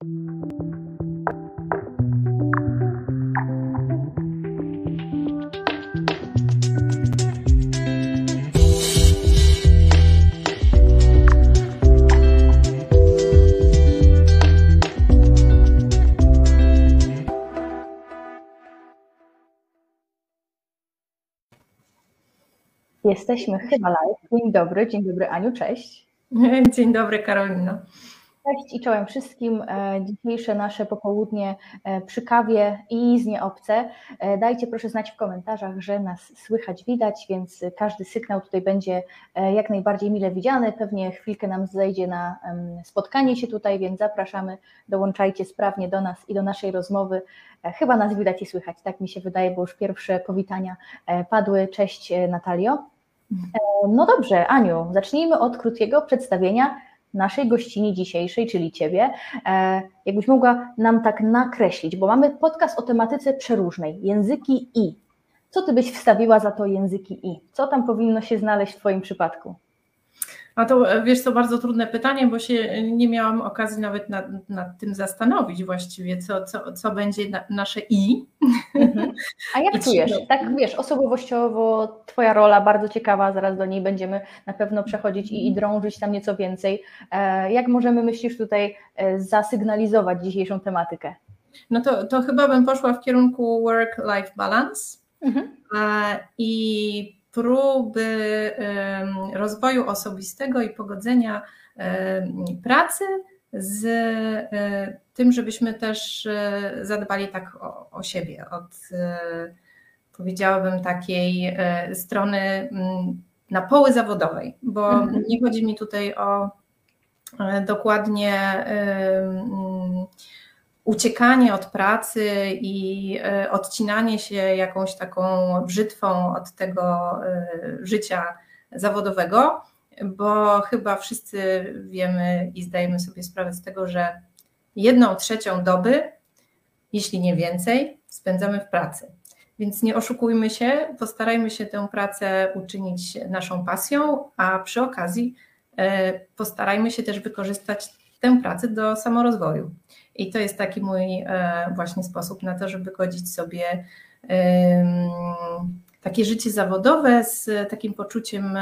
Jesteśmy chyba live. Dzień dobry, dzień dobry Aniu, cześć. Dzień dobry Karolino. Cześć i czołem wszystkim. E, dzisiejsze nasze popołudnie e, przy kawie i z nieobce. E, dajcie proszę znać w komentarzach, że nas słychać, widać, więc każdy sygnał tutaj będzie jak najbardziej mile widziany. Pewnie chwilkę nam zejdzie na spotkanie się tutaj, więc zapraszamy, dołączajcie sprawnie do nas i do naszej rozmowy. Chyba nas widać i słychać, tak mi się wydaje, bo już pierwsze powitania padły. Cześć Natalio. No dobrze, Aniu, zacznijmy od krótkiego przedstawienia naszej gościni dzisiejszej, czyli Ciebie, e, jakbyś mogła nam tak nakreślić, bo mamy podcast o tematyce przeróżnej, języki i. Co Ty byś wstawiła za to języki i? Co tam powinno się znaleźć w Twoim przypadku? A to e, wiesz, to bardzo trudne pytanie, bo się nie miałam okazji nawet nad, nad tym zastanowić właściwie, co, co, co będzie na, nasze i. Mhm. A jak I czujesz? Tak wiesz, osobowościowo Twoja rola bardzo ciekawa, zaraz do niej będziemy na pewno przechodzić i, i drążyć tam nieco więcej. E, jak możemy, myślisz, tutaj e, zasygnalizować dzisiejszą tematykę? No to, to chyba bym poszła w kierunku work-life balance. Mhm. I próby rozwoju osobistego i pogodzenia pracy z e, tym, żebyśmy też e, zadbali tak o, o siebie, od e, powiedziałabym takiej strony mm, na poły zawodowej, bo mhm. nie chodzi mi tutaj o dokładnie uciekanie od pracy i e, odcinanie się jakąś taką brzytwą od tego e, życia zawodowego, bo chyba wszyscy wiemy i zdajemy sobie sprawę z tego, że jedną trzecią doby, jeśli nie więcej, spędzamy w pracy. Więc nie oszukujmy się, postarajmy się tę pracę uczynić naszą pasją, a przy okazji e, postarajmy się też wykorzystać tę pracę do samorozwoju. I to jest taki mój e, właśnie sposób na to, żeby godzić sobie takie życie zawodowe z takim poczuciem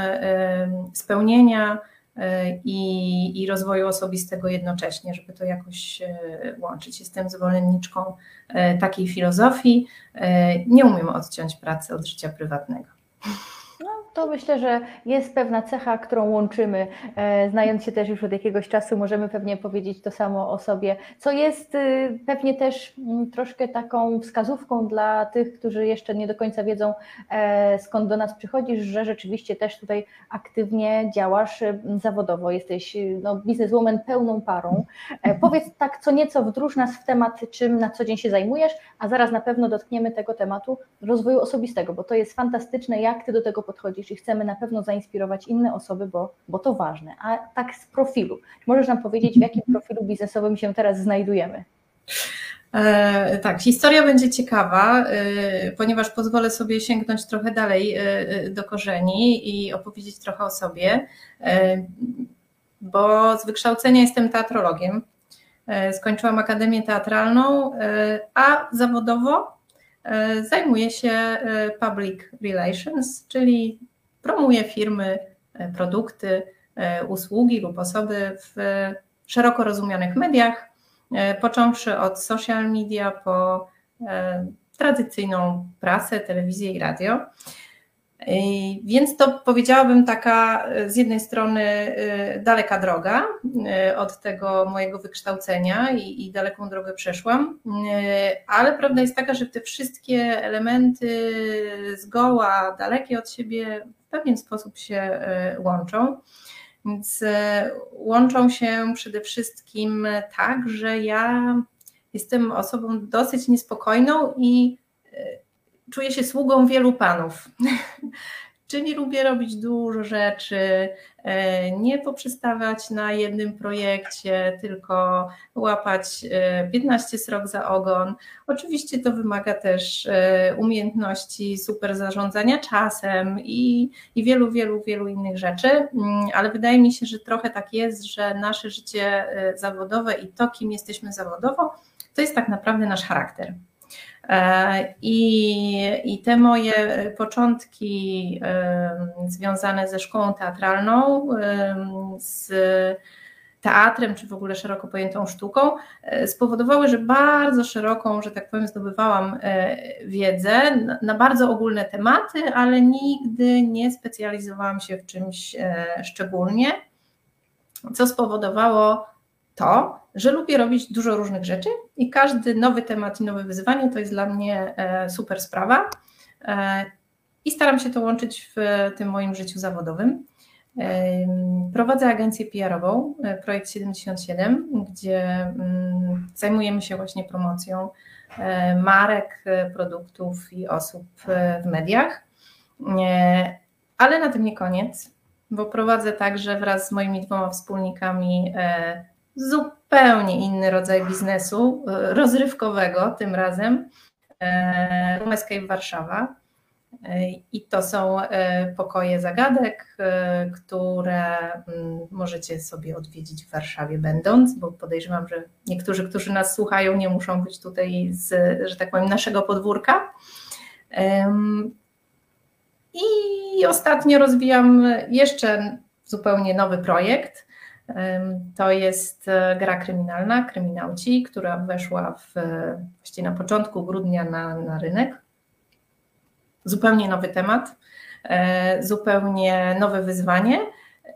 spełnienia e, i, i rozwoju osobistego jednocześnie, żeby to jakoś e, łączyć. Jestem zwolenniczką takiej filozofii. Nie umiem odciąć pracy od życia prywatnego to myślę, że jest pewna cecha, którą łączymy. E, znając się też już od jakiegoś czasu, możemy pewnie powiedzieć to samo o sobie, co jest y, pewnie też mm, troszkę taką wskazówką dla tych, którzy jeszcze nie do końca wiedzą, e, skąd do nas przychodzisz, że rzeczywiście też tutaj aktywnie działasz y, zawodowo. Jesteś y, no, bizneswoman pełną parą. E, powiedz tak co nieco, wdróż nas w temat, czym na co dzień się zajmujesz, a zaraz na pewno dotkniemy tego tematu rozwoju osobistego, bo to jest fantastyczne, jak ty do tego podchodzisz i chcemy na pewno zainspirować inne osoby, bo, bo to ważne. A tak z profilu, możesz nam powiedzieć, w jakim profilu biznesowym się teraz znajdujemy? E, tak, historia będzie ciekawa, e, ponieważ pozwolę sobie sięgnąć trochę dalej e, do korzeni i opowiedzieć trochę o sobie, e, bo z wykształcenia jestem teatrologiem. E, skończyłam Akademię Teatralną, e, a zawodowo zajmuję się public relations, czyli promuje firmy, e, produkty, e, usługi lub osoby w szeroko rozumianych mediach, e, począwszy od social media po tradycyjną prasę, telewizję i radio. Więc to powiedziałabym taka z jednej strony daleka droga od tego mojego wykształcenia i, i, daleką drogę przeszłam, ale prawda jest taka, że te wszystkie elementy zgoła dalekie od siebie w pewien sposób się łączą. Więc łączą się przede wszystkim tak, że ja jestem osobą dosyć niespokojną i czuję się sługą wielu panów. Czyli lubię robić dużo rzeczy, e, nie poprzestawać na jednym projekcie, tylko łapać 15 srok za ogon. Oczywiście to wymaga też umiejętności super zarządzania czasem i, i wielu, wielu, wielu innych rzeczy, mm, ale wydaje mi się, że trochę tak jest, że nasze życie zawodowe i to, kim jesteśmy zawodowo, to jest tak naprawdę nasz charakter. E, I, I te moje początki związane ze szkołą teatralną, z teatrem, czy w ogóle szeroko pojętą sztuką, e, spowodowały, że bardzo szeroką, że tak powiem, zdobywałam e, wiedzę na bardzo ogólne tematy, ale nigdy nie specjalizowałam się w czymś szczególnie, co spowodowało to, że lubię robić dużo różnych rzeczy i każdy nowy temat i nowe wyzwanie to jest dla mnie e, super sprawa. E, I staram się to łączyć w tym moim życiu zawodowym. E, prowadzę agencję PR-ową, Projekt 77, gdzie mm, zajmujemy się właśnie promocją marek, produktów i osób w mediach. Ale na tym nie koniec, bo prowadzę także wraz z moimi dwoma wspólnikami zupełnie inny rodzaj biznesu, e, rozrywkowego tym razem, e, Room Escape Warszawa. E, I to są pokoje zagadek, które mm, możecie sobie odwiedzić w Warszawie będąc, bo podejrzewam, że niektórzy, którzy nas słuchają, nie muszą być tutaj z, że tak powiem, naszego podwórka. I ostatnio rozwijam jeszcze zupełnie nowy projekt, to jest e, gra kryminalna, Kryminauci, która weszła w, właściwie na początku grudnia na, na rynek. Zupełnie nowy temat, e, zupełnie nowe wyzwanie,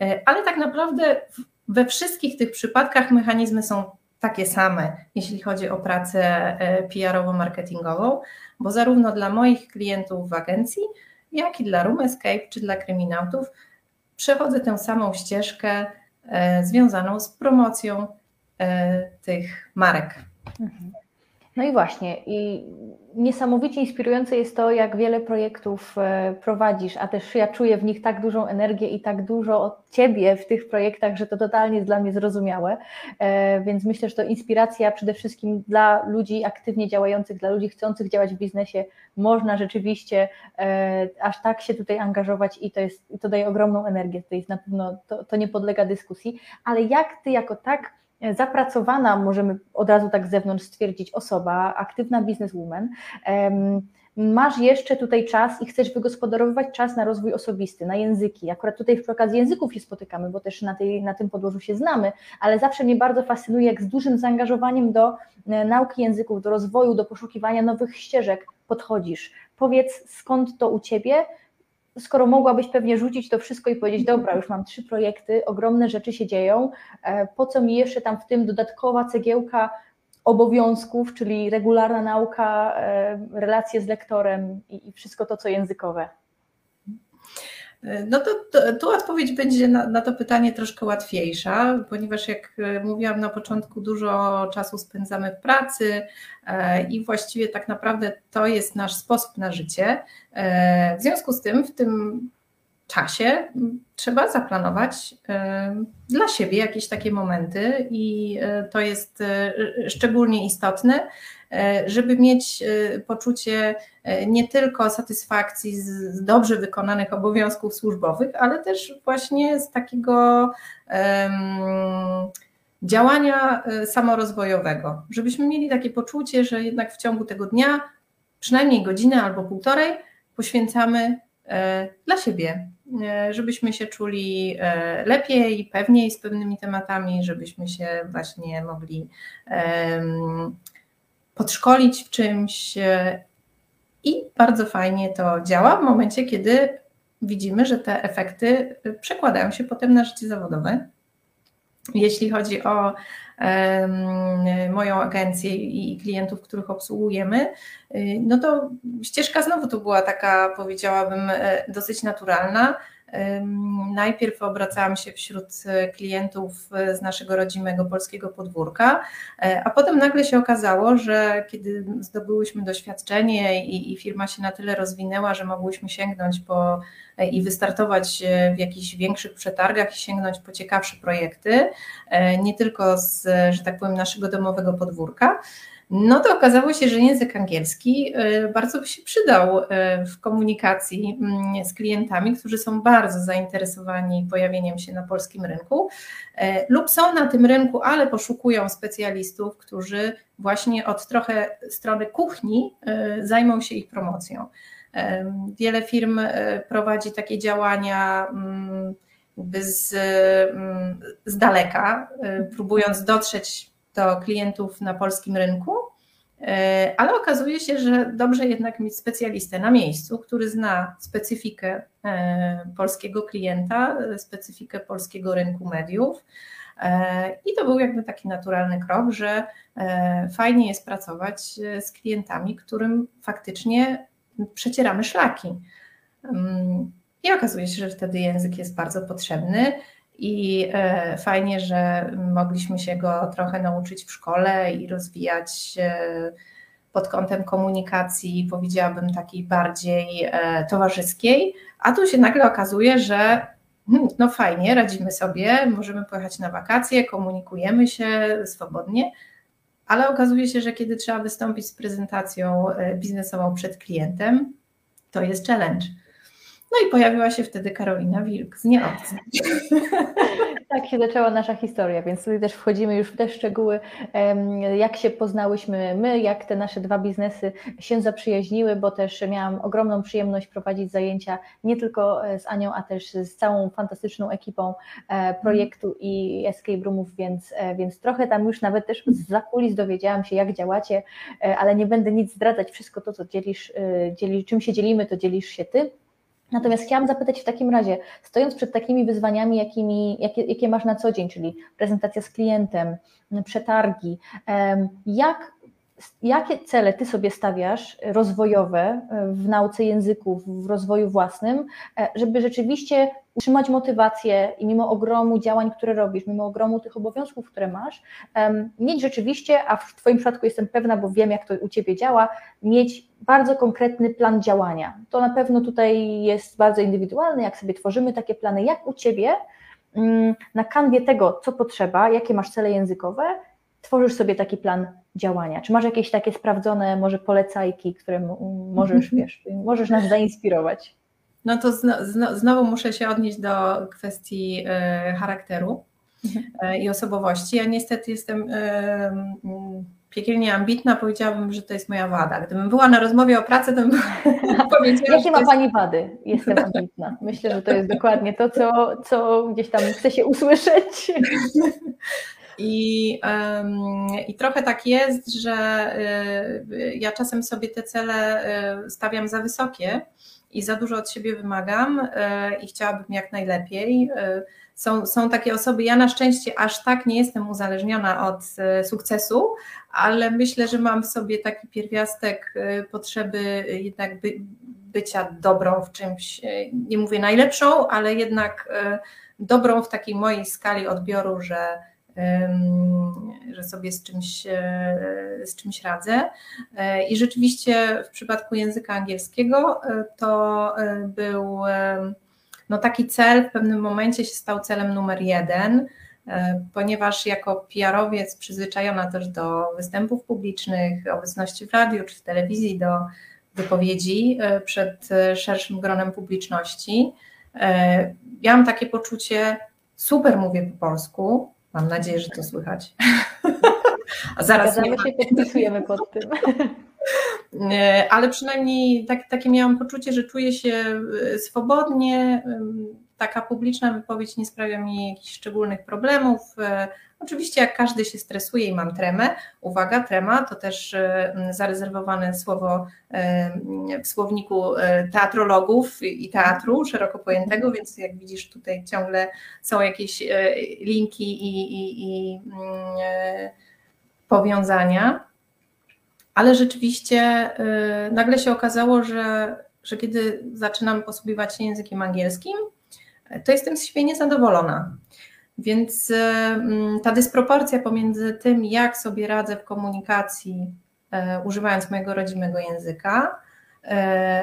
e, ale tak naprawdę we wszystkich tych przypadkach mechanizmy są takie same, jeśli chodzi o pracę PR-owo-marketingową, bo zarówno dla moich klientów w agencji, jak i dla Room Escape czy dla kryminautów przechodzę tę samą ścieżkę E, związaną z promocją e, tych marek. Mhm. No i właśnie, i niesamowicie inspirujące jest to, jak wiele projektów e, prowadzisz, a też ja czuję w nich tak dużą energię i tak dużo od Ciebie w tych projektach, że to totalnie jest dla mnie zrozumiałe. Więc myślę, że to inspiracja przede wszystkim dla ludzi aktywnie działających, dla ludzi chcących działać w biznesie. Można rzeczywiście aż tak się tutaj angażować i to, jest, to daje ogromną energię. To jest na pewno, to, to nie podlega dyskusji, ale jak Ty jako tak zapracowana, możemy od razu tak z zewnątrz stwierdzić, osoba, aktywna bizneswoman, masz jeszcze tutaj czas i chcesz wygospodarowywać czas na rozwój osobisty, na języki. Akurat tutaj przy okazji języków się spotykamy, bo też na, tej, na tym podłożu się znamy, ale zawsze mnie bardzo fascynuje, jak z dużym zaangażowaniem do e, nauki języków, do rozwoju, do poszukiwania nowych ścieżek podchodzisz. Powiedz, skąd to u Ciebie skoro mogłabyś pewnie rzucić to wszystko i powiedzieć, dobra, już mam trzy projekty, ogromne rzeczy się dzieją, e, po co mi jeszcze tam w tym dodatkowa cegiełka obowiązków, czyli regularna nauka, e, relacje z lektorem i wszystko to, co językowe? No to, to tu odpowiedź będzie na, na, to pytanie troszkę łatwiejsza, ponieważ jak e, mówiłam na początku, dużo czasu spędzamy w pracy e, i właściwie tak naprawdę to jest nasz sposób na życie. E, w związku z tym w tym czasie trzeba zaplanować dla siebie jakieś takie momenty i to jest szczególnie istotne, żeby mieć e, poczucie e, nie tylko satysfakcji z dobrze wykonanych obowiązków służbowych, ale też właśnie z takiego działania samorozwojowego, żebyśmy mieli takie poczucie, że jednak w ciągu tego dnia przynajmniej godzinę albo półtorej poświęcamy dla siebie, żebyśmy się czuli lepiej pewniej z pewnymi tematami, żebyśmy się właśnie mogli podszkolić w czymś e, i bardzo fajnie to działa w momencie, kiedy widzimy, że te efekty e, przekładają się potem na życie zawodowe. Jeśli chodzi o moją agencję i klientów, których obsługujemy, e, no to ścieżka znowu to była taka, powiedziałabym, dosyć naturalna. Najpierw obracałam się wśród klientów z naszego rodzimego polskiego podwórka, a potem nagle się okazało, że kiedy zdobyłyśmy doświadczenie i, i firma się na tyle rozwinęła, że mogłyśmy sięgnąć po i wystartować w jakichś większych przetargach i sięgnąć po ciekawsze projekty, nie tylko z, że tak powiem, naszego domowego podwórka, no to okazało się, że język angielski y, bardzo by się przydał y, w komunikacji mm, z klientami, którzy są bardzo zainteresowani pojawieniem się na polskim rynku y, lub są na tym rynku, ale poszukują specjalistów, którzy właśnie od trochę strony kuchni zajmą się ich promocją. Wiele firm prowadzi takie działania mm, z, mm, z daleka, próbując dotrzeć do klientów na polskim rynku, e, ale okazuje się, że dobrze jednak mieć specjalistę na miejscu, który zna specyfikę e, polskiego klienta, specyfikę polskiego rynku mediów. E, I to był jakby taki naturalny krok, że fajnie jest pracować z klientami, którym faktycznie przecieramy szlaki. Mm, I okazuje się, że wtedy język jest bardzo potrzebny i e, fajnie, że mogliśmy się go trochę nauczyć w szkole i rozwijać pod kątem komunikacji, powiedziałabym takiej bardziej e, towarzyskiej, a tu się nagle okazuje, że hmm, no fajnie, radzimy sobie, możemy pojechać na wakacje, komunikujemy się swobodnie, ale okazuje się, że kiedy trzeba wystąpić z prezentacją e, biznesową przed klientem, to jest challenge. No i pojawiła się wtedy Karolina Wilk z Nieobcy. Tak się zaczęła nasza historia, więc tutaj też wchodzimy już w te szczegóły, jak się poznałyśmy my, jak te nasze dwa biznesy się zaprzyjaźniły, bo też miałam ogromną przyjemność prowadzić zajęcia nie tylko e, z Anią, a też z całą fantastyczną ekipą e, projektu i escape roomów, więc, e, więc trochę tam już nawet też z zakulis dowiedziałam się, jak działacie, ale nie będę nic zdradzać, wszystko to, co dzielisz, dzielisz czym się dzielimy, to dzielisz się Ty. Natomiast chciałam zapytać w takim razie, stojąc przed takimi wyzwaniami, jakimi, jakie, jakie masz na co dzień, czyli prezentacja z klientem, przetargi, jak jakie cele ty sobie stawiasz rozwojowe e, w nauce języków, w rozwoju własnym, e, żeby rzeczywiście utrzymać motywację i mimo ogromu działań, które robisz, mimo ogromu tych obowiązków, które masz, mieć rzeczywiście, a w Twoim przypadku jestem pewna, bo wiem, jak to u Ciebie działa, mieć bardzo konkretny plan działania. To na pewno tutaj jest bardzo indywidualne, jak sobie tworzymy takie plany, jak u Ciebie mm, na kanwie tego, co potrzeba, jakie masz cele językowe, tworzysz sobie taki plan działania? Czy masz jakieś takie sprawdzone może polecajki, które możesz, wiesz, możesz nas zainspirować? No to znowu muszę się odnieść do kwestii e, charakteru mhm. e, i osobowości. Ja niestety jestem e, piekielnie ambitna, powiedziałabym, że to jest moja wada. Gdybym była na rozmowie o pracy, to bym powiedziała. Jakie ma jest... Pani wady? Jestem ambitna. Myślę, że to jest dokładnie to, co, co gdzieś tam chce się usłyszeć. I, I trochę tak jest, że y, ja czasem sobie te cele y, stawiam za wysokie i za dużo od siebie wymagam y, i chciałabym jak najlepiej. Są, są takie osoby, ja na szczęście aż tak nie jestem uzależniona od sukcesu, ale myślę, że mam w sobie taki pierwiastek potrzeby jednak by, bycia dobrą w czymś, nie mówię najlepszą, ale jednak dobrą w takiej mojej skali odbioru, że że sobie z czymś, e, z czymś radzę. E, I rzeczywiście w przypadku języka angielskiego e, to był no taki cel, w pewnym momencie się stał celem numer jeden, ponieważ jako PR-owiec przyzwyczajona też do występów publicznych, obecności w radiu czy w telewizji, do wypowiedzi przed szerszym gronem publiczności, miałam takie poczucie, super mówię po polsku, Mam nadzieję, że to słychać. A zaraz nie się, podpisujemy pod tym. Ale przynajmniej tak, takie miałam poczucie, że czuję się y, swobodnie. Taka publiczna wypowiedź nie sprawia mi jakichś szczególnych problemów. Y, Oczywiście jak każdy się stresuje i mam tremę, uwaga, trema to też e, zarezerwowane słowo e, w słowniku e, teatrologów i teatru szeroko pojętego, więc jak widzisz tutaj ciągle są jakieś linki i, i, i powiązania, ale rzeczywiście nagle się okazało, że, że kiedy zaczynam posługiwać się językiem angielskim, to jestem z siebie niezadowolona. Więc mm, ta dysproporcja pomiędzy tym, jak sobie radzę w komunikacji, używając mojego rodzimego języka,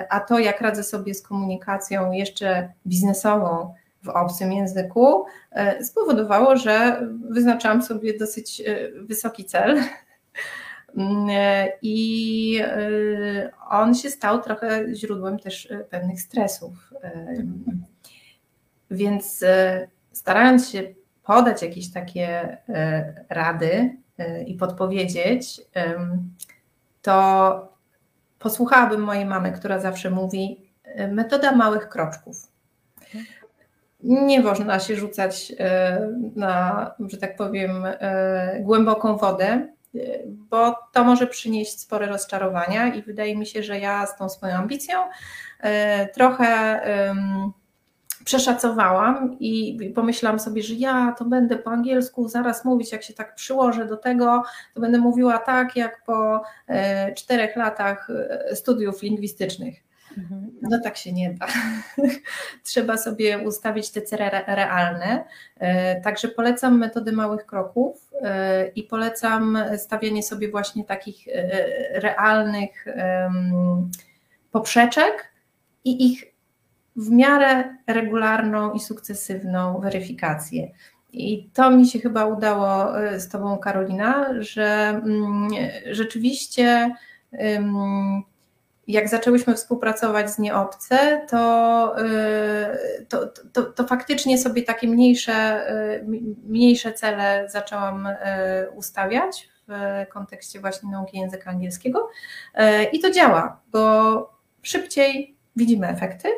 a to, jak radzę sobie z komunikacją jeszcze biznesową w obcym języku, spowodowało, że wyznaczałam sobie dosyć wysoki cel Mm, e, I e, on się stał trochę źródłem też e, pewnych stresów. Więc starając się podać jakieś takie rady i podpowiedzieć, to posłuchałabym mojej mamy, która zawsze mówi: metoda małych kroczków. Nie można się rzucać na, że tak powiem, głęboką wodę, bo to może przynieść spore rozczarowania i wydaje mi się, że ja z tą swoją ambicją e, trochę przeszacowałam i pomyślałam sobie, że ja to będę po angielsku zaraz mówić, jak się tak przyłożę do tego, to będę mówiła tak, jak po e, czterech latach e, studiów lingwistycznych. Mhm. No tak się nie da. Trzeba sobie ustawić te cele realne. E, także polecam metody małych kroków i polecam stawianie sobie właśnie takich realnych poprzeczek i ich w miarę regularną i sukcesywną weryfikację. I to mi się chyba udało z Tobą, Karolina, że mm, rzeczywiście jak zaczęłyśmy współpracować z nieobce, to, y, to, to, to, faktycznie sobie takie mniejsze, y, mniejsze cele zaczęłam y, ustawiać w kontekście właśnie nauki języka angielskiego. I to działa, bo szybciej widzimy efekty.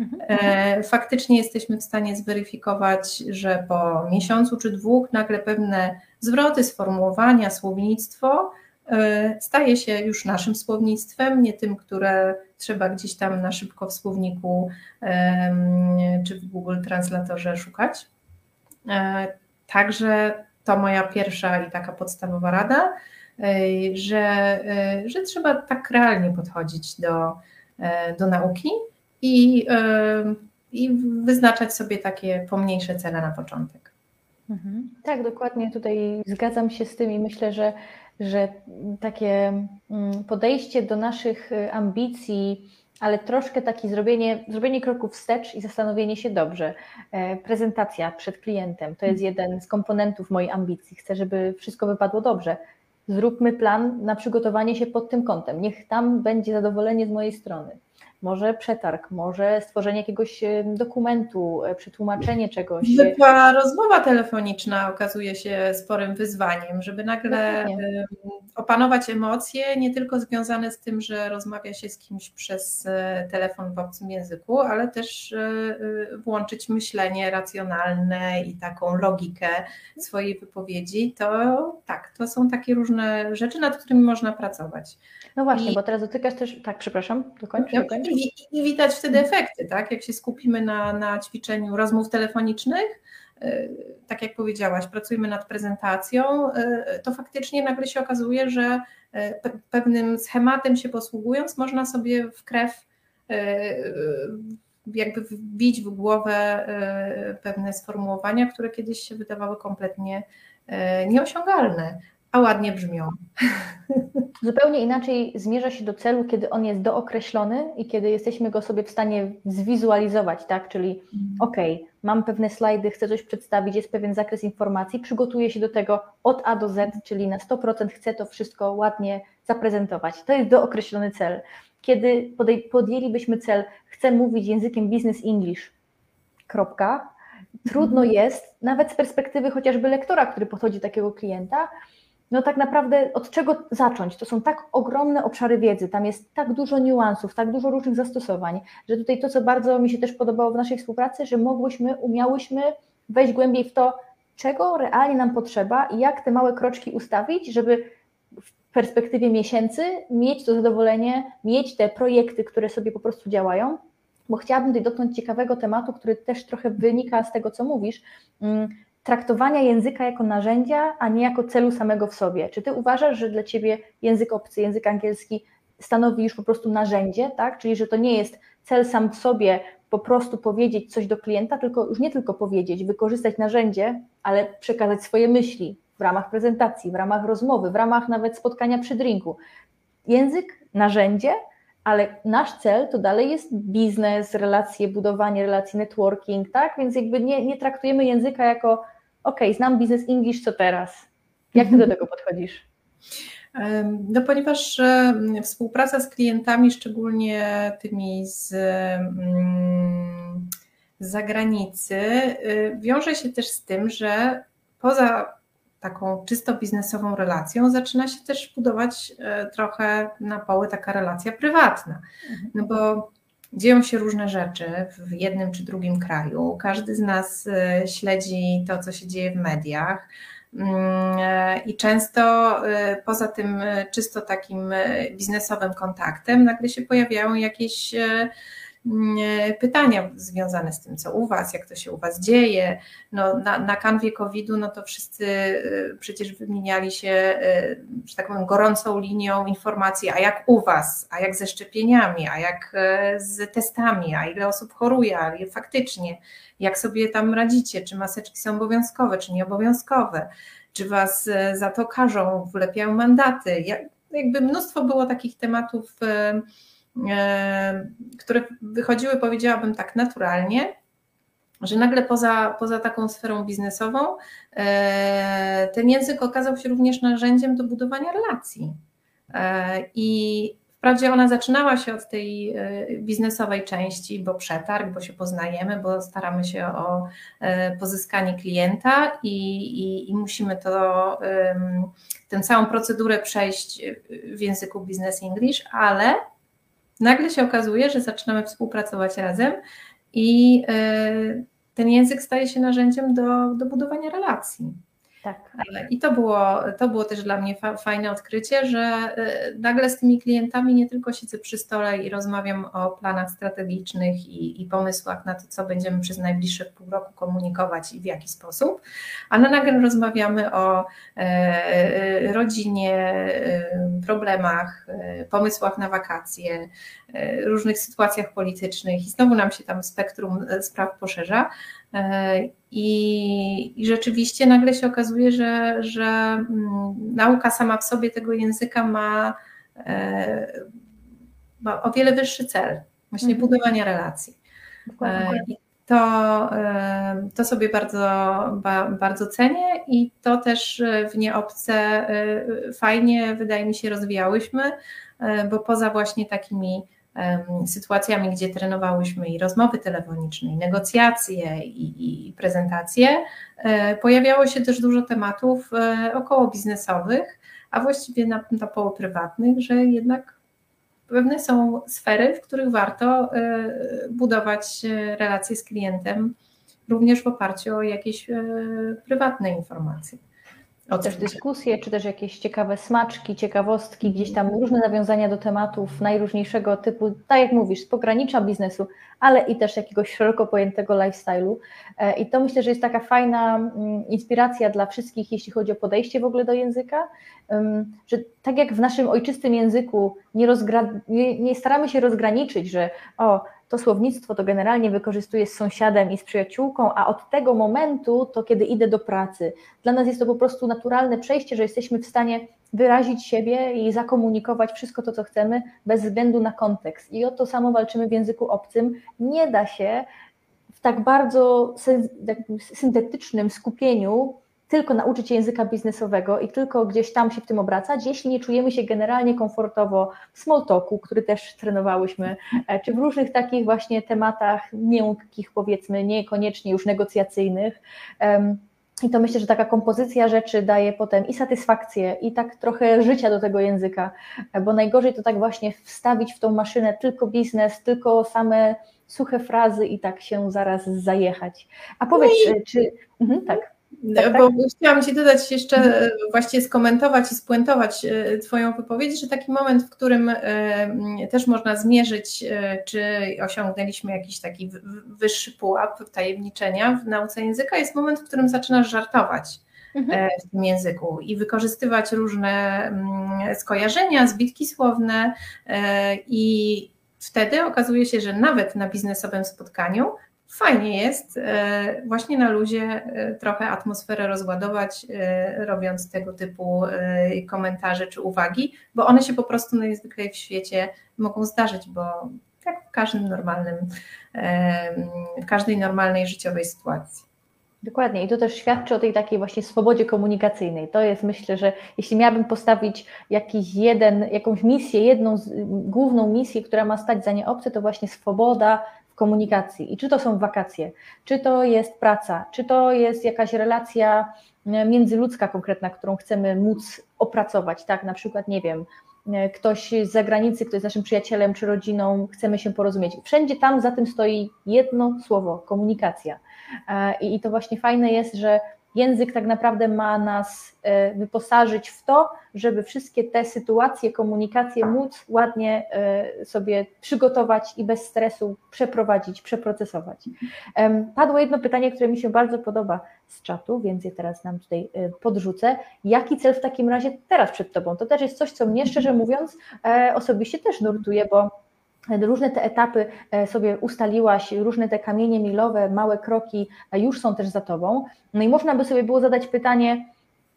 Mhm. Faktycznie jesteśmy w stanie zweryfikować, że po miesiącu czy dwóch nagle pewne zwroty, sformułowania, słownictwo E, staje się już naszym słownictwem, nie tym, które trzeba gdzieś tam na szybko w słowniku czy w Google Translatorze szukać. E, także to moja pierwsza i taka podstawowa rada, e, że, że trzeba tak realnie podchodzić do, do nauki i, i wyznaczać sobie takie pomniejsze cele na początek. Mhm. Tak, dokładnie tutaj zgadzam się z tym i myślę, że że takie mm, podejście do naszych y, ambicji, ale troszkę takie zrobienie, zrobienie kroku wstecz i zastanowienie się dobrze. E, prezentacja przed klientem to jest jeden z komponentów mojej ambicji. Chcę, żeby wszystko wypadło dobrze. Zróbmy plan na przygotowanie się pod tym kątem. Niech tam będzie zadowolenie z mojej strony może przetarg, może stworzenie jakiegoś dokumentu, e, przetłumaczenie czegoś. Zwykła rozmowa telefoniczna okazuje się sporym wyzwaniem, żeby nagle opanować emocje, nie tylko związane z tym, że rozmawia się z kimś przez e, telefon w obcym języku, ale też e, włączyć myślenie racjonalne i taką logikę swojej wypowiedzi. To tak, to są takie różne rzeczy, nad którymi można pracować. No właśnie, I... bo teraz dotykasz też, tak, przepraszam, dokończ, dokończ. I, I, widać wtedy efekty, tak? Jak się skupimy na, na ćwiczeniu rozmów telefonicznych, e, tak jak powiedziałaś, pracujemy nad prezentacją, e, to faktycznie nagle się okazuje, że e, pewnym schematem się posługując, można sobie w krew jakby wbić w głowę pewne sformułowania, które kiedyś się wydawały kompletnie nieosiągalne a ładnie brzmią. Zupełnie inaczej zmierza się do celu, kiedy on jest dookreślony i kiedy jesteśmy go sobie w stanie zwizualizować, tak? Czyli mm. ok, mam pewne slajdy, chcę coś przedstawić, jest pewien zakres informacji, przygotuję się do tego od A do Z, czyli na 100% chcę to wszystko ładnie zaprezentować. To jest dookreślony cel. Kiedy podjęlibyśmy cel, chcę mówić językiem business English, kropka, trudno mhm. jest, nawet z perspektywy chociażby lektora, który podchodzi do takiego klienta, no tak naprawdę od czego zacząć? To są tak ogromne obszary wiedzy, tam jest tak dużo niuansów, tak dużo różnych zastosowań, że tutaj to, co bardzo mi się też podobało w naszej współpracy, że mogłyśmy, umiałyśmy wejść głębiej w to, czego realnie nam potrzeba i jak te małe kroczki ustawić, żeby w perspektywie miesięcy mieć to zadowolenie, mieć te projekty, które sobie po prostu działają, bo chciałabym tutaj dotknąć ciekawego tematu, który też trochę wynika z tego, co mówisz, mm, traktowania języka jako narzędzia, a nie jako celu samego w sobie. Czy ty uważasz, że dla ciebie język obcy, język angielski stanowi już po prostu narzędzie, tak? Czyli że to nie jest cel sam w sobie po prostu powiedzieć coś do klienta, tylko już nie tylko powiedzieć, wykorzystać narzędzie, ale przekazać swoje myśli w ramach prezentacji, w ramach rozmowy, w ramach nawet spotkania przy drinku. Język, narzędzie, ale nasz cel to dalej jest biznes, relacje, budowanie relacji, networking, tak? Więc jakby nie, nie traktujemy języka jako ok, znam biznes English, co teraz? Jak ty do tego podchodzisz? No, ponieważ współpraca z klientami, szczególnie tymi z, mm, zagranicy, y, wiąże się też z tym, że poza taką czysto biznesową relacją zaczyna się też budować e, trochę na poły taka relacja prywatna. Mhm. No bo dzieją się różne rzeczy w jednym czy drugim kraju. Każdy z nas e, śledzi to, co się dzieje w mediach. Mm, e, I często poza tym czysto takim biznesowym kontaktem nagle się pojawiają jakieś pytania związane z tym, co u Was, jak to się u Was dzieje. No, na, na kanwie COVID-u, no to wszyscy y, przecież wymieniali się, y, że tak powiem, gorącą linią informacji, a jak u Was, a jak ze szczepieniami, a jak y, z testami, a ile osób choruje, faktycznie, jak sobie tam radzicie, czy maseczki są obowiązkowe, czy nieobowiązkowe, czy Was za to karzą, wlepiają mandaty. Jakby mnóstwo było takich tematów które wychodziły, powiedziałabym tak, naturalnie, że nagle poza, poza taką sferą biznesową e, ten język okazał się również narzędziem do budowania relacji. E, I Wprawdzie ona zaczynała się od tej biznesowej części, bo przetarg, bo się poznajemy, bo staramy się o pozyskanie klienta i, i, i musimy to, tę całą procedurę przejść w języku business English, ale nagle się okazuje, że zaczynamy współpracować razem i e, ten język staje się narzędziem do, do budowania relacji. Tak. I to było, to było też dla mnie fa fajne odkrycie, że e, nagle z tymi klientami nie tylko siedzę przy stole i rozmawiam o planach strategicznych i, i pomysłach na to, co będziemy przez najbliższe pół roku komunikować i w jaki sposób, ale nagle rozmawiamy o e, rodzinie, e, problemach, e, pomysłach na wakacje, e, różnych sytuacjach politycznych i znowu nam się tam spektrum e, spraw poszerza. I, I, rzeczywiście nagle się okazuje, że, że mm, nauka sama w sobie tego języka ma, e, ma o wiele wyższy cel, właśnie mhm. budowania relacji. E, I to, e, to sobie bardzo, bardzo cenię i to też w nieobce fajnie, wydaje mi się, rozwijałyśmy, bo poza właśnie takimi sytuacjami, gdzie trenowałyśmy i rozmowy telefoniczne, i negocjacje, i, i prezentacje, e, pojawiało się też dużo tematów e, około biznesowych, a właściwie na, na poło prywatnych, że jednak pewne są sfery, w których warto e, budować relacje z klientem, również w oparciu o jakieś prywatne informacje też dyskusje, czy też jakieś ciekawe smaczki, ciekawostki, gdzieś tam różne nawiązania do tematów najróżniejszego typu, tak jak mówisz, z pogranicza biznesu, ale i też jakiegoś szeroko pojętego lifestyle'u. E, I to myślę, że jest taka fajna mm, inspiracja dla wszystkich, jeśli chodzi o podejście w ogóle do języka, że tak jak w naszym ojczystym języku nie, nie, nie staramy się rozgraniczyć, że o, to słownictwo to generalnie wykorzystuję z sąsiadem i z przyjaciółką, a od tego momentu to kiedy idę do pracy. Dla nas jest to po prostu naturalne przejście, że jesteśmy w stanie wyrazić siebie i zakomunikować wszystko to, co chcemy, bez względu na kontekst. I o to samo walczymy w języku obcym. Nie da się w tak bardzo syntetycznym skupieniu tylko nauczyć się języka biznesowego i tylko gdzieś tam się w tym obracać, jeśli nie czujemy się generalnie komfortowo w small talku, który też trenowałyśmy, e, czy w różnych takich właśnie tematach miękkich, powiedzmy, niekoniecznie już negocjacyjnych. I to myślę, że taka kompozycja rzeczy daje potem i satysfakcję, i tak trochę życia do tego języka, e, bo najgorzej to tak właśnie wstawić w tą maszynę tylko biznes, tylko same suche frazy i tak się zaraz zajechać. A powiedz, no i... czy. Mhm, tak. Tak, tak, Bo chciałam Ci dodać jeszcze, mhm. właściwie skomentować i spuentować e, Twoją wypowiedź, że taki moment, w którym e, też można zmierzyć, e, czy osiągnęliśmy jakiś taki wyższy pułap tajemniczenia w nauce języka, jest moment, w którym zaczynasz żartować mhm. w tym języku i wykorzystywać różne skojarzenia, zbitki słowne i wtedy okazuje się, że nawet na biznesowym spotkaniu fajnie jest e, właśnie na luzie e, trochę atmosferę rozładować, e, robiąc tego typu komentarze czy uwagi, bo one się po prostu najzwyklej w świecie mogą zdarzyć, bo jak w każdym normalnym, w każdej normalnej życiowej sytuacji. Dokładnie i to też świadczy o tej takiej właśnie swobodzie komunikacyjnej. To jest myślę, że jeśli miałabym postawić jakiś jeden, jakąś misję, jedną z, główną misję, która ma stać za nie obce, to właśnie swoboda komunikacji. I czy to są wakacje, czy to jest praca, czy to jest jakaś relacja e, międzyludzka konkretna, którą chcemy móc opracować, tak, na przykład, nie wiem, e, ktoś z zagranicy, kto jest naszym przyjacielem czy rodziną, chcemy się porozumieć. Wszędzie tam za tym stoi jedno słowo komunikacja. E, I to właśnie fajne jest, że język tak naprawdę ma nas e, wyposażyć w to, żeby wszystkie te sytuacje, komunikacje móc ładnie e, sobie przygotować i bez stresu przeprowadzić, przeprocesować. Padło jedno pytanie, które mi się bardzo podoba z czatu, więc je teraz nam tutaj podrzucę. Jaki cel w takim razie teraz przed Tobą? To też jest coś, co mnie szczerze mówiąc osobiście też nurtuje, bo różne te etapy e, sobie ustaliłaś, różne te kamienie milowe, małe kroki e, już są też za tobą. No i można by sobie było zadać pytanie,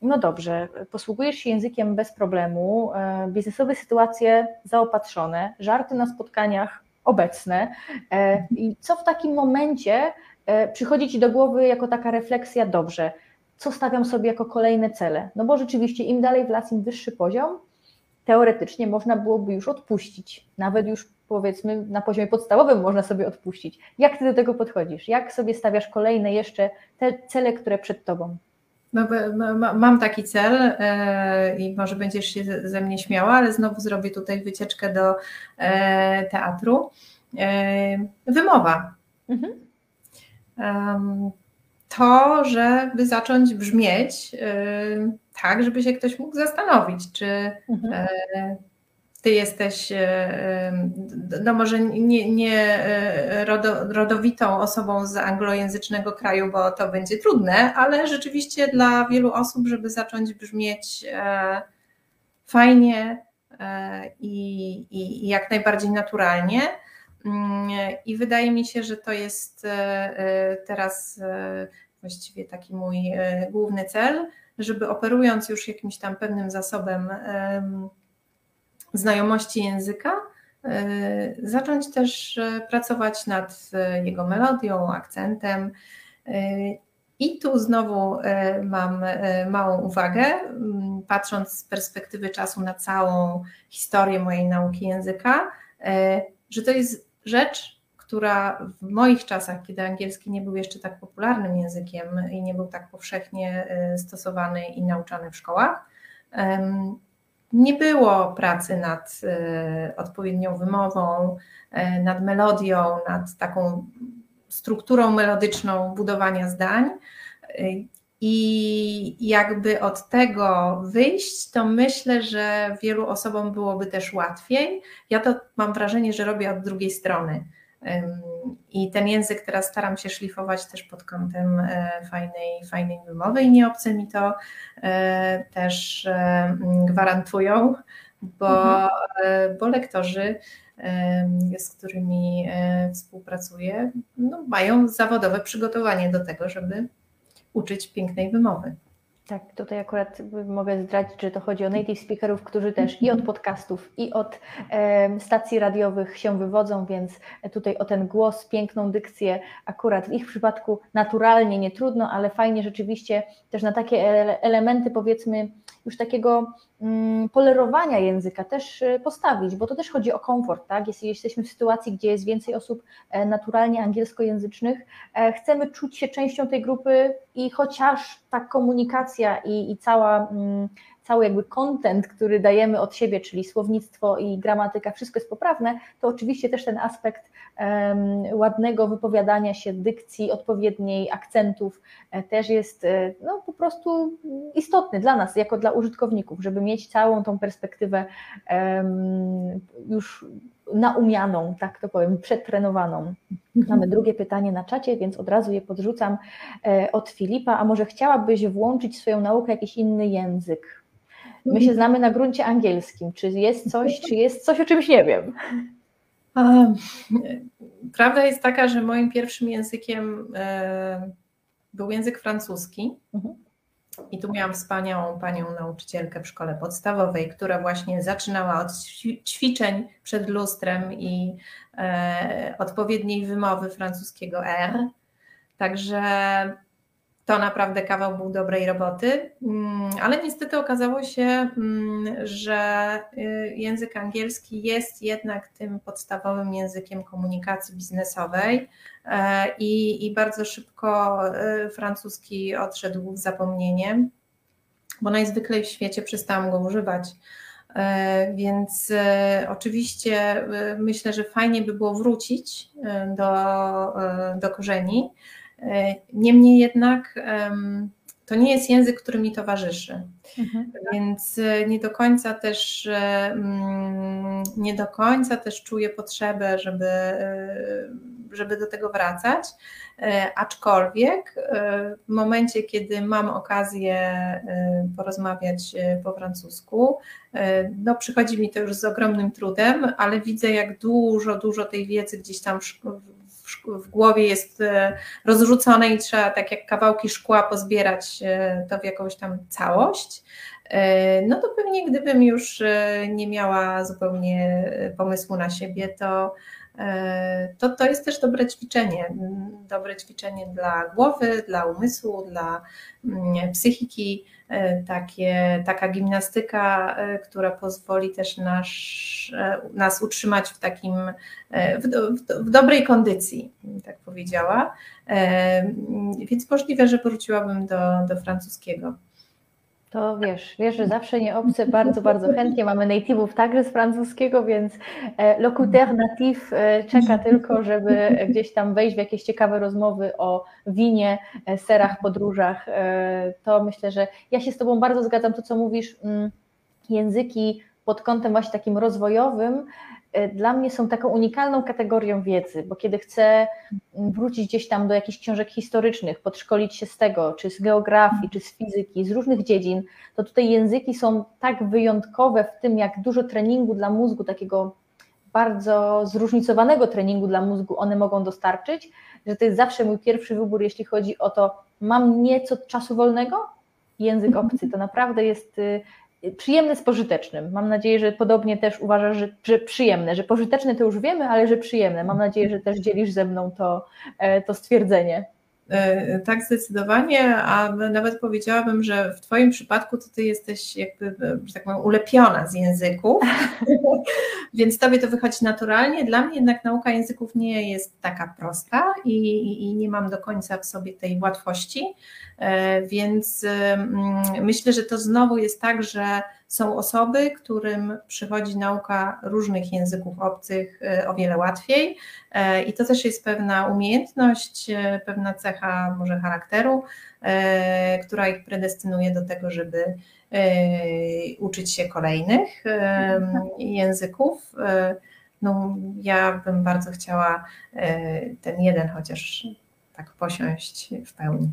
no dobrze, posługujesz się językiem bez problemu, e, biznesowe sytuacje zaopatrzone, żarty na spotkaniach obecne. I co w takim momencie przychodzi ci do głowy jako taka refleksja, dobrze, co stawiam sobie jako kolejne cele? No bo rzeczywiście im dalej w las, im wyższy poziom, teoretycznie można byłoby już odpuścić, nawet już powiedzmy na poziomie podstawowym można sobie odpuścić. Jak ty do tego podchodzisz? Jak sobie stawiasz kolejne jeszcze te cele, które przed tobą? No, mam taki cel e, i może będziesz się ze mnie śmiała, ale znowu zrobię tutaj wycieczkę do e, teatru. E, wymowa. Mhm. To, żeby zacząć brzmieć tak, żeby się ktoś mógł zastanowić, czy mhm ty jesteś, e, e, no może nie, nie e, rodowitą osobą z anglojęzycznego kraju, bo to będzie trudne, ale rzeczywiście dla wielu osób, żeby zacząć brzmieć fajnie i, i, i jak najbardziej naturalnie. Mm, I wydaje mi się, że to jest teraz właściwie taki mój główny cel, żeby operując już jakimś tam pewnym zasobem znajomości języka, e, zacząć też e, pracować nad e, jego melodią, akcentem. I tu znowu mam małą uwagę, patrząc z perspektywy czasu na całą historię mojej nauki języka, że to jest rzecz, która w moich czasach, kiedy angielski nie był jeszcze tak popularnym językiem i nie był tak powszechnie stosowany i nauczany w szkołach, nie było pracy nad e, odpowiednią wymową, e, nad melodią, nad taką strukturą melodyczną budowania zdań. E, I jakby od tego wyjść, to myślę, że wielu osobom byłoby też łatwiej. Ja to mam wrażenie, że robię od drugiej strony i ten język teraz staram się szlifować też pod kątem e, fajnej, fajnej wymowy i nie obce mi to e, też e, gwarantują, bo, mhm. bo lektorzy, z którymi współpracuję, no, mają zawodowe przygotowanie do tego, żeby uczyć pięknej wymowy. Tak, tutaj akurat mogę zdradzić, że to chodzi o native speakerów, którzy też i od podcastów, i od e, stacji radiowych się wywodzą, więc tutaj o ten głos, piękną dykcję, akurat w ich przypadku naturalnie nie trudno, ale fajnie rzeczywiście też na takie elementy, powiedzmy, już takiego mm, polerowania języka też e, postawić, bo to też chodzi o komfort, tak? Jeśli jesteśmy w sytuacji, gdzie jest więcej osób e, naturalnie angielskojęzycznych, e, chcemy czuć się częścią tej grupy i chociaż ta komunikacja i, i cała mm, cały jakby content, który dajemy od siebie, czyli słownictwo i gramatyka, wszystko jest poprawne, to oczywiście też ten aspekt um, ładnego wypowiadania się, dykcji odpowiedniej, akcentów e, też jest e, no, po prostu istotny dla nas, jako dla użytkowników, żeby mieć całą tą perspektywę um, już naumianą, tak to powiem, przetrenowaną. Mhm. Mamy drugie pytanie na czacie, więc od razu je podrzucam e, od Filipa. A może chciałabyś włączyć w swoją naukę jakiś inny język? My się znamy na gruncie angielskim. Czy jest coś, czy jest coś, o czymś nie wiem? Prawda jest taka, że moim pierwszym językiem e, był język francuski. Mhm. I tu miałam wspaniałą panią nauczycielkę w szkole podstawowej, która właśnie zaczynała od ćwiczeń przed lustrem i e, odpowiedniej wymowy francuskiego R. Także to naprawdę kawał był dobrej roboty, mm, ale niestety okazało się, mm, że y, język angielski jest jednak tym podstawowym językiem komunikacji biznesowej e, i, i bardzo szybko y, francuski odszedł w zapomnienie, bo najzwyklej w świecie przestałam go używać. E, więc e, oczywiście myślę, że fajnie by było wrócić do, do korzeni, E, niemniej jednak to nie jest język, który mi towarzyszy. Mhm. Więc e, nie do końca też mm, nie do końca też czuję potrzebę, żeby, e, żeby do tego wracać. Aczkolwiek w momencie, kiedy mam okazję porozmawiać po francusku, no przychodzi mi to już z ogromnym trudem, ale widzę, jak dużo, dużo tej wiedzy gdzieś tam w głowie jest e, rozrzucone i trzeba tak jak kawałki szkła pozbierać e, to w jakąś tam całość, e, no to pewnie gdybym już nie miała zupełnie pomysłu na siebie, to to, to jest też dobre ćwiczenie. Dobre ćwiczenie dla głowy, dla umysłu, dla mm, psychiki. E, takie, taka gimnastyka, e, która pozwoli też nasz, e, nas utrzymać w takim, w, w dobrej kondycji, tak powiedziała. Więc możliwe, że wróciłabym do, do francuskiego. To wiesz, wiesz, że zawsze nie obce, bardzo, bardzo chętnie. Mamy native'ów także z francuskiego, więc locuteur natif czeka tylko, żeby gdzieś tam wejść w jakieś ciekawe rozmowy o winie, serach, podróżach. To myślę, że ja się z Tobą bardzo zgadzam, to co mówisz, mm, języki pod kątem właśnie takim rozwojowym E, dla mnie są taką unikalną kategorią wiedzy, bo kiedy chcę wrócić gdzieś tam do jakichś książek historycznych, podszkolić się z tego, czy z geografii, czy z fizyki, z różnych dziedzin, to tutaj języki są tak wyjątkowe w tym, jak dużo treningu dla mózgu, takiego bardzo zróżnicowanego treningu dla mózgu one mogą dostarczyć, że to jest zawsze mój pierwszy wybór, jeśli chodzi o to, mam nieco czasu wolnego, język obcy. To naprawdę jest y, przyjemne z pożytecznym. Mam nadzieję, że podobnie też uważasz, że, że przyjemne, że pożyteczne to już wiemy, ale że przyjemne. Mam nadzieję, że też dzielisz ze mną to, e, to stwierdzenie. E, tak, zdecydowanie, a nawet powiedziałabym, że w Twoim przypadku to Ty jesteś jakby, że tak powiem, ulepiona z języków, więc Tobie to wychodzi naturalnie. Dla mnie jednak nauka języków nie jest taka prosta i, i nie mam do końca w sobie tej łatwości, e, więc myślę, że to znowu jest tak, że są osoby, którym przychodzi nauka różnych języków obcych e, o wiele łatwiej e, i to też jest pewna umiejętność, e, pewna cecha może charakteru, która ich predestynuje do tego, żeby uczyć się kolejnych języków. No, ja bym bardzo chciała ten jeden chociaż tak posiąść w pełni.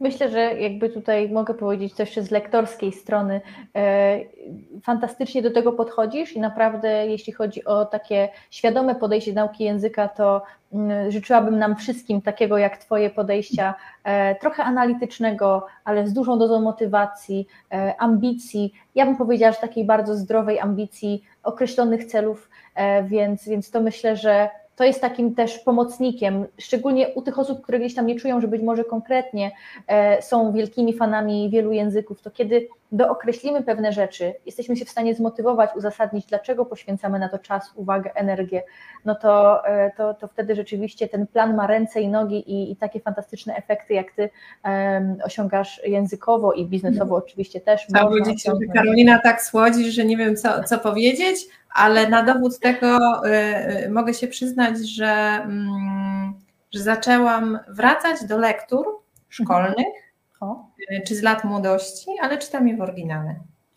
Myślę, że jakby tutaj mogę powiedzieć coś z lektorskiej strony. E, fantastycznie do tego podchodzisz i naprawdę, jeśli chodzi o takie świadome podejście nauki języka, to mm, życzyłabym nam wszystkim takiego jak Twoje podejścia, e, trochę analitycznego, ale z dużą dozą motywacji, e, ambicji. Ja bym powiedziała, że takiej bardzo zdrowej ambicji, określonych celów, więc, więc to myślę, że to jest takim też pomocnikiem, szczególnie u tych osób, które gdzieś tam nie czują, że być może konkretnie e, są wielkimi fanami wielu języków, to kiedy dookreślimy pewne rzeczy, jesteśmy się w stanie zmotywować, uzasadnić, dlaczego poświęcamy na to czas, uwagę, energię, no to, e, to, to wtedy rzeczywiście ten plan ma ręce i nogi i, i takie fantastyczne efekty, jak ty um, osiągasz językowo i biznesowo no. oczywiście też. Trzeba powiedzieć, że Karolina tak słodzi, że nie wiem co, co powiedzieć, ale na dowód tego y, mogę się przyznać, że, y, że zaczęłam wracać do lektur szkolnych, o. Y, czy z lat młodości, ale czytam je w oryginale.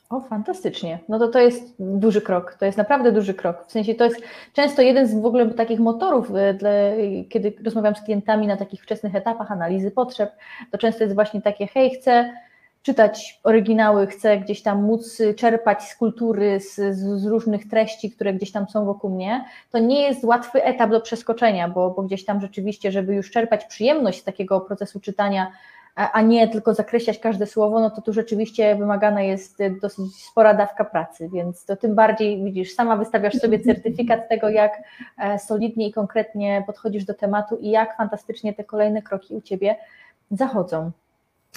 O, fantastycznie. No to to jest duży krok, to jest naprawdę duży krok. W sensie to jest często jeden z w ogóle takich motorów, y, dla, kiedy rozmawiam z klientami na takich wczesnych etapach analizy potrzeb, to często jest właśnie takie, hej, chcę czytać oryginały, chce gdzieś tam móc czerpać z kultury, z, z, różnych treści, które gdzieś tam są wokół mnie, to nie jest łatwy etap do przeskoczenia, bo, bo gdzieś tam rzeczywiście, żeby już czerpać przyjemność z takiego procesu czytania, a nie tylko zakreślać każde słowo, no to tu rzeczywiście wymagana jest dosyć spora dawka pracy, więc to tym bardziej widzisz, sama wystawiasz sobie certyfikat tego, jak e, solidnie i konkretnie podchodzisz do tematu i jak fantastycznie te kolejne kroki u Ciebie zachodzą.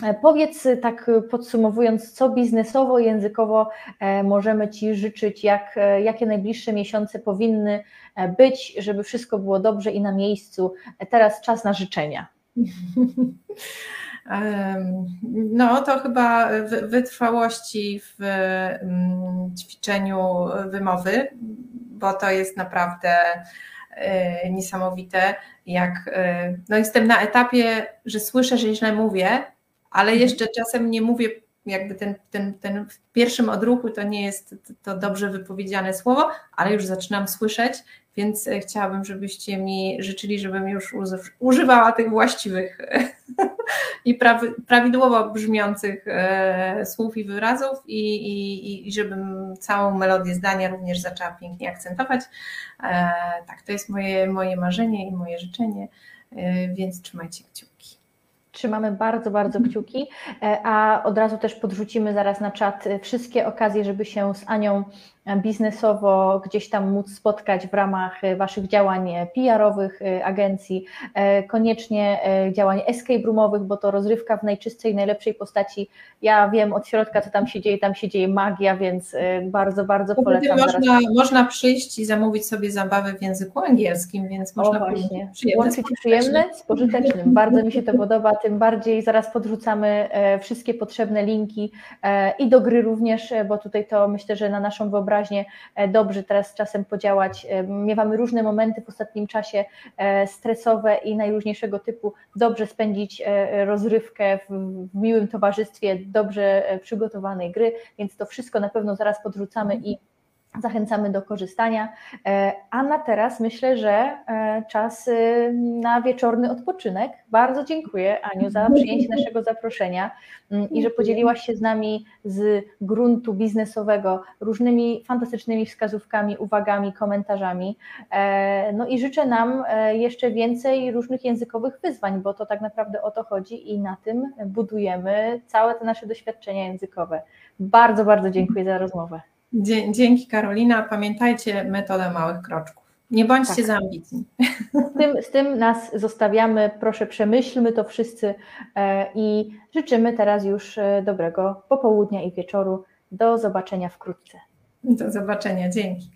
E, powiedz tak podsumowując, co biznesowo, językowo e, możemy Ci życzyć, jak, jakie najbliższe miesiące powinny być, żeby wszystko było dobrze i na miejscu. Teraz czas na życzenia. No, to chyba wytrwałości w mm, ćwiczeniu wymowy, bo to jest naprawdę e, niesamowite. Jak e, no jestem na etapie, że słyszę, że źle mówię, ale mhm. jeszcze czasem nie mówię jakby ten, ten, ten w pierwszym odruchu to nie jest to dobrze wypowiedziane słowo, ale już zaczynam słyszeć, więc e, chciałabym, żebyście mi życzyli, żebym już używała tych właściwych i prawidłowo brzmiących e, słów i wyrazów i, i, i żebym całą melodię zdania również zaczęła pięknie akcentować. E, tak, to jest moje, moje marzenie i moje życzenie, więc trzymajcie kciuki. Trzymamy bardzo, bardzo kciuki, a od razu też podrzucimy zaraz na czat wszystkie okazje, żeby się z Anią biznesowo gdzieś tam móc spotkać w ramach e, Waszych działań PR-owych, e, agencji, e, koniecznie działań escape roomowych, bo to rozrywka w najczystszej, najlepszej postaci. Ja wiem od środka, co tam się dzieje, tam się dzieje magia, więc bardzo, bardzo polecam. Można, można przyjść i zamówić sobie zabawę w języku angielskim, więc można o, właśnie. łączyć przyjemne z pożytecznym. Bardzo mi się to podoba, tym bardziej zaraz podrzucamy wszystkie potrzebne linki i do gry również, bo tutaj to myślę, że na naszą wyobraźnię wyobraźnię e, dobrze teraz czasem podziałać. E, miewamy różne momenty w ostatnim czasie e, stresowe i najróżniejszego typu. Dobrze spędzić rozrywkę w, w miłym towarzystwie, dobrze przygotowanej gry, więc to wszystko na pewno zaraz podrzucamy i Zachęcamy do korzystania. E, a na teraz myślę, że e, czas y, na wieczorny odpoczynek. Bardzo dziękuję Aniu za przyjęcie naszego zaproszenia mm, i że podzieliłaś się z nami z gruntu biznesowego różnymi fantastycznymi wskazówkami, uwagami, komentarzami. E, no i życzę nam jeszcze więcej różnych językowych wyzwań, bo to tak naprawdę o to chodzi i na tym budujemy całe te nasze doświadczenia językowe. Bardzo, bardzo dziękuję za rozmowę. Dzięki Karolina. Pamiętajcie metodę małych kroczków. Nie bądźcie tak. za ambitni. Z tym, z tym nas zostawiamy. Proszę, przemyślmy to wszyscy e, i życzymy teraz już e, dobrego popołudnia i wieczoru. Do zobaczenia wkrótce. Do zobaczenia. Dzięki.